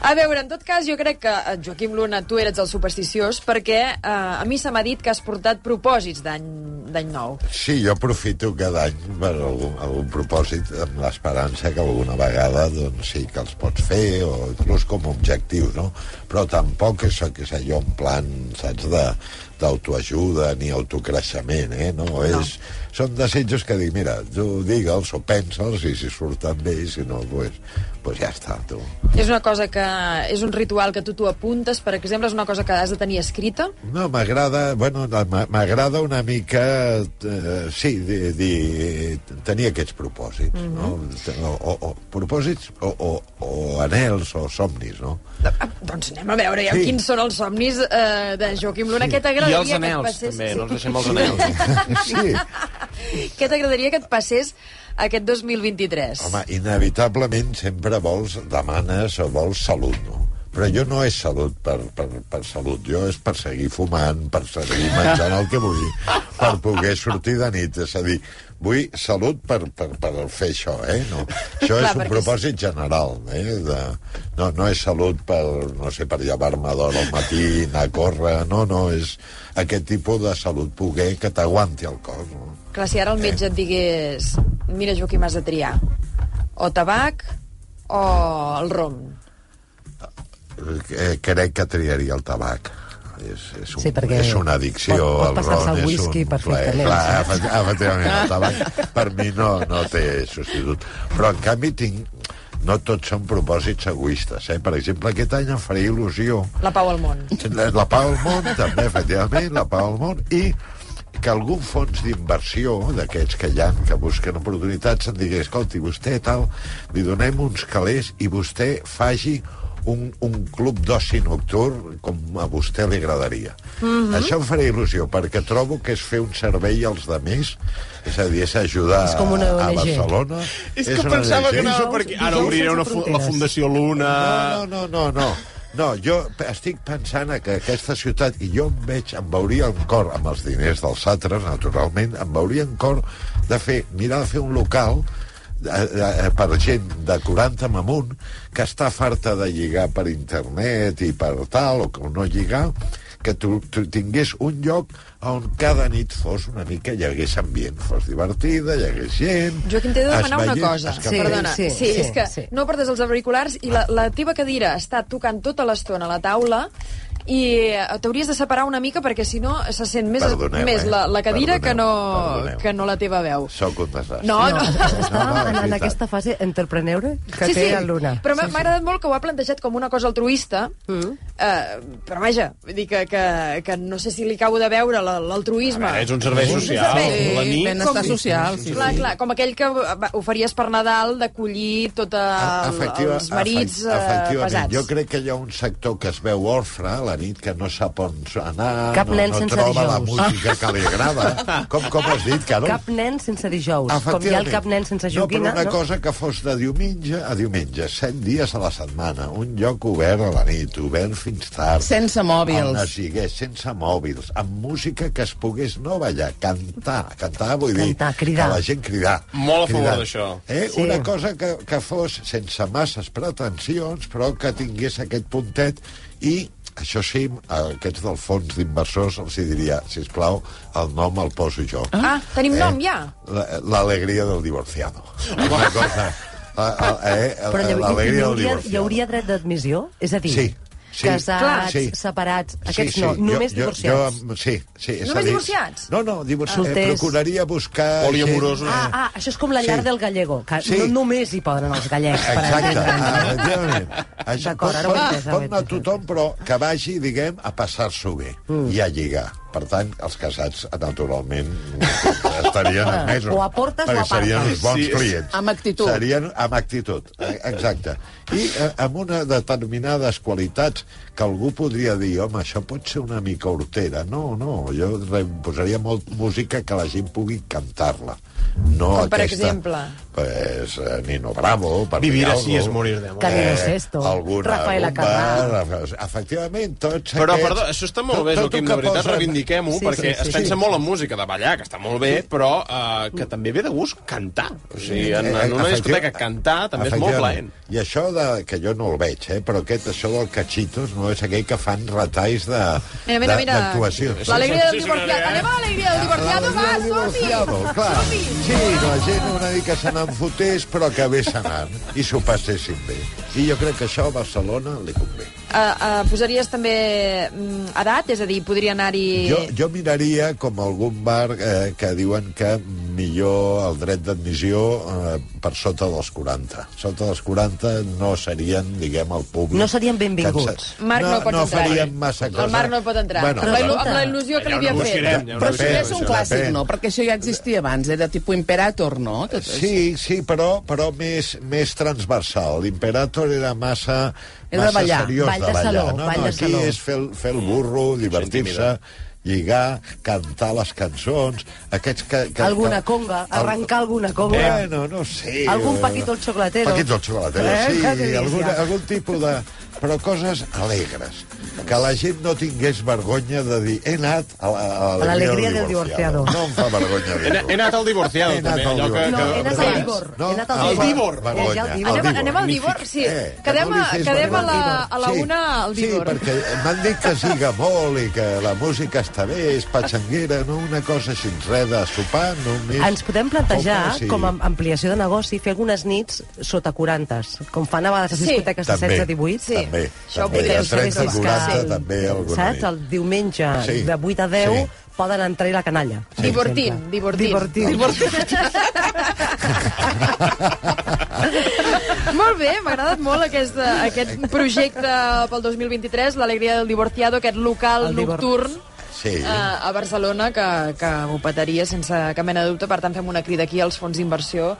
A veure, en tot cas, jo crec que, eh, Joaquim Luna, tu eres el supersticiós perquè eh, a mi se m'ha dit que has portat propòsits d'any nou. Sí, jo aprofito cada any per algun, algun propòsit amb l'esperança que alguna vegada doncs, sí que els pots fer o inclús com a objectius, no? Però tampoc és, és allò en plan, saps, de d'autoajuda ni autocreixement, eh? No, no. és... Són desitjos que dic, mira, tu digue'ls o pensa'ls i si surten bé i si no, pues, pues ja està, tu. És una cosa que... És un ritual que tu t'ho apuntes, per exemple, és una cosa que has de tenir escrita? No, m'agrada... Bueno, m'agrada una mica... Eh, sí, di, di, tenir aquests propòsits, mm -hmm. no? O, o, o propòsits o, o, o anels o somnis, no? Ah, doncs anem a veure ja sí. quins són els somnis eh, de Joaquim Luna. Sí. Què t'agradaria I els anels, passés... també, no ens deixem els anels. sí. Què t'agradaria que et passés aquest 2023? Home, inevitablement sempre vols, demanes o vols salut, no? Però jo no és salut per, per, per salut, jo és per seguir fumant, per seguir menjant el que vull, per poder sortir de nit. És a dir, vull salut per, per, per fer això, eh? No. Això Clar, és un propòsit general, eh? De, no, no és salut per, no sé, per llevar-me d'hora al matí, anar a córrer, no, no, és aquest tipus de salut, poder que t'aguanti el cos. No? Clar, si ara el metge eh? et digués, mira, Joaquim, has de triar, o tabac o el rom. Eh, crec que triaria el tabac és, és, un, sí, és una addicció pot, pot passar-se el whisky un perfectament. Clar, efectivament, el tabac per mi no, no té substitut. Però, en canvi, tinc no tots són propòsits egoistes. Eh? Per exemple, aquest any em faria il·lusió... La pau al món. La, la pau al món, també, efectivament, la pau al món, i que algun fons d'inversió d'aquests que hi ha, que busquen oportunitats, em digués, escolti, vostè tal, li donem uns calés i vostè faci un, un club d'oci nocturn com a vostè li agradaria. Mm -hmm. Això em farà il·lusió, perquè trobo que és fer un servei als de més, és a dir, és ajudar és com una a Barcelona. És, és que pensava que no... Perquè ara obriré una fu la Fundació Luna... No, no, no, no. no. No, jo estic pensant que aquesta ciutat, i jo em veig, em veuria en cor, amb els diners dels altres, naturalment, em veuria en cor de fer, mirar de fer un local eh, per gent de 40 amunt que està farta de lligar per internet i per tal, o que no lligar, que tu, tu tingués un lloc on cada nit fos una mica, hi hagués ambient, fos divertida, hi hagués gent... Joaquim, t'he de demanar una cosa. Sí, Perdona, sí, sí, sí, és que sí. no portes els auriculars i la, la teva cadira està tocant tota l'estona a la taula i eh, t'hauries de separar una mica perquè si no se sent més, Perdoneu, més la, la cadira Perdoneu, que no, perdoneu. que no la teva veu. Soc un desastre. No, no. Està no, en, en veritat. aquesta fase entrepreneure que sí, té sí, el Luna. però m'ha sí, m'ha agradat molt que ho ha plantejat com una cosa altruista, Mm. eh, però vaja, vull dir que, que, que no sé si li acabo de veure la- l'altruisme. És un servei social. Sí, la nit... benestar Com- social, sí, clar, sí. clar, com aquell que faries per Nadal d'acollir tots Efectiva- els marits efect- eh, efectivament. pesats. Jo crec que hi ha un sector que es veu orfre la nit, que no sap on anar, Cap no, nen no sense troba la dijous. música que li agrada. Com, com has dit, Carol? Cap nen sense dijous. Com hi ha el cap nen sense No, però joguina. una cosa que fos de diumenge a diumenge, set dies a la setmana, un lloc obert a la nit, obert fins tard. Sense mòbils. On es digués, sense mòbils, amb música que es pogués no ballar, cantar, cantar vull dir... Cantar, cridar. Que la gent cridar. Molt a favor cridar. d'això. Eh? Sí. Una cosa que, que fos sense masses pretensions, però que tingués aquest puntet i això sí, a aquests del fons d'inversors els hi diria, si plau, el nom el poso jo. Ah, tenim nom ja? La- L'alegria del divorciado. Una cosa... Eh, hi, hi, l'alegria del divorciado. hi hauria dret d'admissió? És a dir, Sí, sí. casats, Clar. Sí. separats, Sí, aquests sí, no, jo- només jo, divorciats. Jo, sí, sí. és Només a dir, divorciats? No, no, divorciats. Eh, Solters. procuraria buscar... Poliamorosos. gent- Ah, ah, això és com la llar Sí. del gallego, que Sí. no només hi poden els gallecs. per Exacte, ah, efectivament. Això D'acord, pot, ara ho he entès, pot anar tothom, però que vagi, diguem, a passar-s'ho bé Mm. i a lligar. Per tant, els casats, naturalment, estarien admesos. O aportes o perquè apartes. serien uns bons Sí, clients. amb actitud. Serien amb actitud, eh, exacte. I eh, amb una determinades qualitats que algú podria dir, home, això pot ser una mica hortera. No, no, jo posaria molt música que la gent pugui cantar-la. No Com per aquesta, exemple? Pues, eh, Nino Bravo, per Vivir así es morir de amor. Camilo Sesto, alguna Rafaela bomba, Carrà. Efectivament, tots Però, aquests... perdó, això està molt bé, tot- Joaquim, tot de que veritat, posen- reivindiquem-ho, Sí, perquè sí, sí, es pensa sí. molt en música de ballar, que està molt bé, però eh, que també ve de gust cantar. O sigui, en, en una Eh, discoteca efectiva- cantar també és molt plaent. I això de, que jo no el veig, eh, però aquest, això del cachitos no és aquell que fan retalls de- Mira, mira, de- mira. L'alegria del Sí, sí, divorciado. sí, sí. Anem a l'alegria del divorciado, va, L'alegria del Sí, la gent una mica se n'enfotés, però acabés anant i s'ho passessin bé. I jo crec que això a Barcelona li convé. Uh, uh, posaries també mm, edat? És a dir, podria anar-hi... Jo, jo miraria com algun bar eh, que diuen que millor el dret d'admissió eh, per sota dels 40. Sota dels 40 no serien, diguem, el públic... No serien benvinguts. que ens- Marc no pot no entrar. faríem massa cosa. El Marc no pot entrar. Bueno, amb, la il·lu- escolta. amb la il·lusió que li havia fet. ja Però això ja és un clàssic, depèn. no? Perquè això ja existia abans, era tipus Imperator, no? Que- Sí, sí, però, però més, més transversal. L'Imperator era massa, Era de massa ballar. seriós Ball de de ballar. saló, no, ball no, de aquí saló. és fer, fer el burro, divertir-se, lligar, cantar les cançons, aquests que... que Alguna conga, arrencar alguna conga. Bueno, no sé... Algun Paquito el Chocolatero. Paquito el Chocolatero, Eh, sí, algun, algun tipus de... Però coses alegres. Que la gent no tingués vergonya de dir he anat a la- a A l'alegria del divorciado. No em fa vergonya He, dir-ho. he anat al divorciado, He anat també. al que, divorciado. No, he anat al Divor. No, he anat al Divor. Vergonya. Anem, anem al Divor, sí. Eh, que quedem, a, quedem a la, a la una al Divor. Sí, perquè m'han dit que siga molt i que la música està bé, és patxanguera, no una cosa així, res de sopar, només... Ens podem plantejar, sí. com a ampliació de negoci, fer algunes nits sota 40, com fan a vegades les discoteques de També. 16 a 18. Sí. També, Això ho també. De saber 30 a si és 40 que- també alguna Saps? El diumenge, Sí. de 8 a 10, Sí. poden entrar-hi la canalla. per Divertint, exemple. divertint. Divertint. Molt bé, m'ha agradat molt aquest, aquest projecte pel 2023, l'Alegria del Divorciado, aquest local El nocturn Sí. eh, a Barcelona que, que ho petaria sense cap mena de dubte. Per tant, fem una crida aquí als fons d'inversió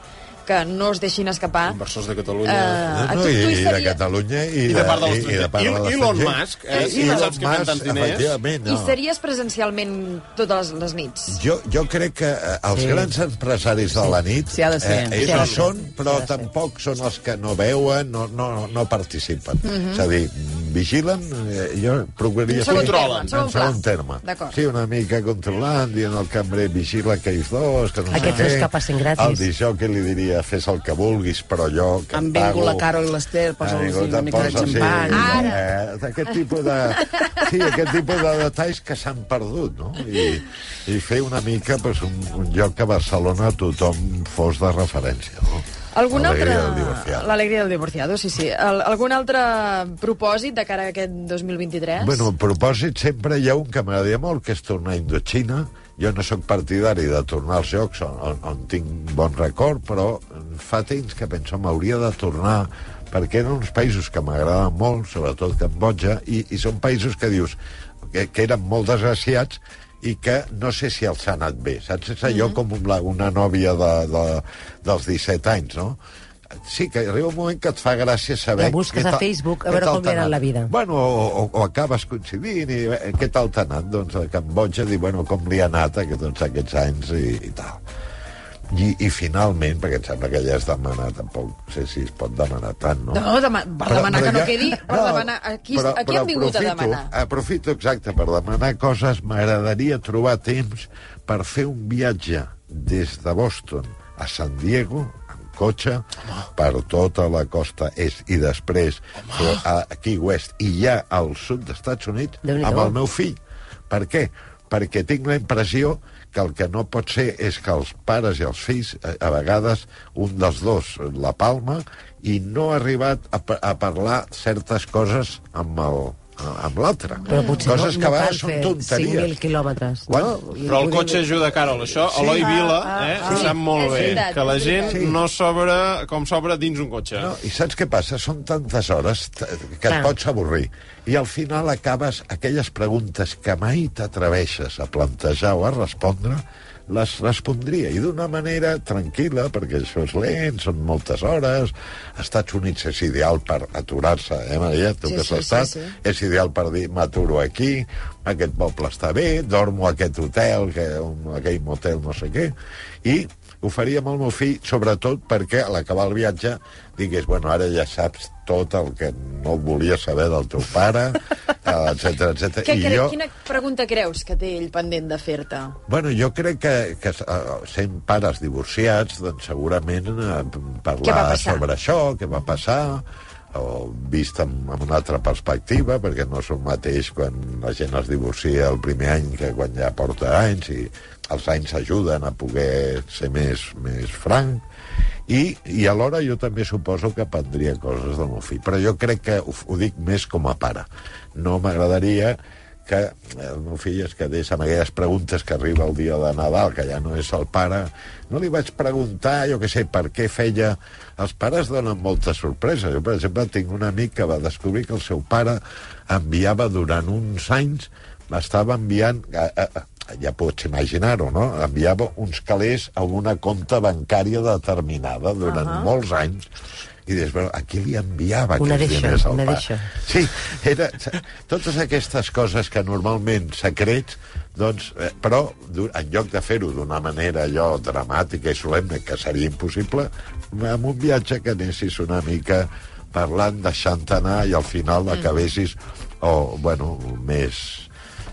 que no es deixin escapar. Inversors de Catalunya. Eh, No, no, i, hi i de seria- Catalunya i, I de part de l'estranger. i de part de I-. Elon Musk, eh, I no Elon saps que tants diners. efectivament, I no. series presencialment totes les nits? Jo, jo crec que eh, els Sí. grans empresaris de la nit Sí, ha de ser. eh, ells ser. són, però tampoc són els que no veuen, no, no, no participen. És a dir, vigilen, eh, jo procuraria... En segon fer- terme, en segon terme. D'acord. Sí, una mica controlant, dient al cambrer, vigila aquells dos, que no Aquests sé dos què. que passin gratis. El dijó que li diria, fes el que vulguis, però jo que em vingut pago... la Carol i l'Ester, Ha posa'ls vingut, una mica de posa, sí, xampany. Ara. Eh, aquest tipus de... Sí, aquest tipus de detalls que s'han perdut, no? I, i fer una mica pues, un, un lloc que a Barcelona tothom fos de referència, no? Algun altre... L'alegria del divorciado. L'alegria del divorciado, sí, sí. Al, algun altre propòsit de cara a aquest 2023? Bueno, propòsit, sempre hi ha un que m'agradaria molt, que és tornar a Indochina. Jo no sóc partidari de tornar als llocs on, on, on tinc bon record, però fa temps que penso m'hauria de tornar perquè eren uns països que m'agraden molt, sobretot Cambodja, i, i són països que dius que, que eren molt desgraciats i que no sé si els ha anat bé, saps? És allò com una, una nòvia de, de, dels 17 anys, no? Sí, que arriba un moment que et fa gràcia saber... La busques a Facebook, a veure com li ha t'ha anat la vida. Bueno, o, o, o acabes coincidint i eh, què tal t'ha anat? Doncs a Cambodja, dir, bueno, com li ha anat aquest, tots aquests anys i, i tal. I, I finalment, perquè em sembla que ja es demana, tampoc sé si es pot demanar tant, no? No, dema per demanar que no ja- quedi, per demanar... Aquí, aquí han vingut a aprofito, demanar. Aprofito, exacte, per demanar coses. M'agradaria trobar temps per fer un viatge des de Boston a San Diego, en cotxe, per tota la costa est i després fer a Key West i ja al sud dels Estats Units amb el meu fill. Per què? Perquè tinc la impressió que el que no pot ser és que els pares i els fills, a, a vegades, un dels dos la palma i no ha arribat a, a parlar certes coses amb el, amb l'altre. Però potser Coses no, que a no són fer tonteries. 5.000 quilòmetres. Quan? No? Però el cotxe dir- ajuda, Carol. Això, Eloi Vila, Ah, eh, ah, sí. sap molt bé. veritat, que la gent veritat. no s'obre com s'obre dins un cotxe. No, I saps què passa? Són tantes hores que Clar. et pots avorrir. I al final acabes aquelles preguntes que mai t'atreveixes a plantejar o a respondre, les respondria, i d'una manera tranquil·la, perquè això és lent, són moltes hores, Estats Units és ideal per aturar-se, eh, Maria? Tu Sí, que has sí, sí, sí. és ideal per dir, m'aturo aquí, aquest poble està bé, dormo a aquest hotel, que, un, aquell motel, no sé què, i ho faria amb el meu fill, sobretot perquè a l'acabar el viatge digués, bueno, ara ja saps tot el que no volia saber del teu pare, etc etc. Què, I jo, Quina pregunta creus que té ell pendent de fer-te? bueno, jo crec que, que uh, sent pares divorciats, doncs segurament Què parlar sobre això, què va passar, o vist amb, amb una altra perspectiva, perquè no és el mateix quan la gent es divorcia el primer any que quan ja porta anys, i els anys ajuden a poder ser més, més franc, i, i alhora jo també suposo que aprendria coses del meu fill. Però jo crec que ho, ho dic més com a pare. No m'agradaria que el meu fill es quedés amb aquelles preguntes que arriba el dia de Nadal, que ja no és el pare. No li vaig preguntar, jo què sé, per què feia... Els pares donen moltes sorpreses. Jo, per exemple, tinc un amic que va descobrir que el seu pare enviava durant uns anys, estava enviant... A, a, ja pots imaginar-ho, no? Enviava uns calés a una compta bancària determinada durant uh -huh. molts anys i dius, bueno, a qui li enviava Una aquests deixa, diners al pare? deixa. Sí, era, totes aquestes coses que normalment secrets, doncs, eh, però en lloc de fer-ho d'una manera allò dramàtica i solemne, que seria impossible, amb un viatge que anessis una mica parlant, deixant anar i al final acabessis, o, bueno, més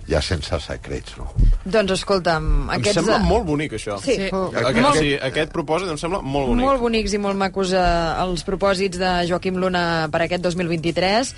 ja sense secrets, no? Doncs escolta'm, Em aquests... sembla molt bonic, això. Sí, Sí. molt, Aquest, molt, sí, aquest propòsit em sembla molt bonic. molt bonics i molt macos eh, els propòsits de Joaquim Luna per aquest 2023.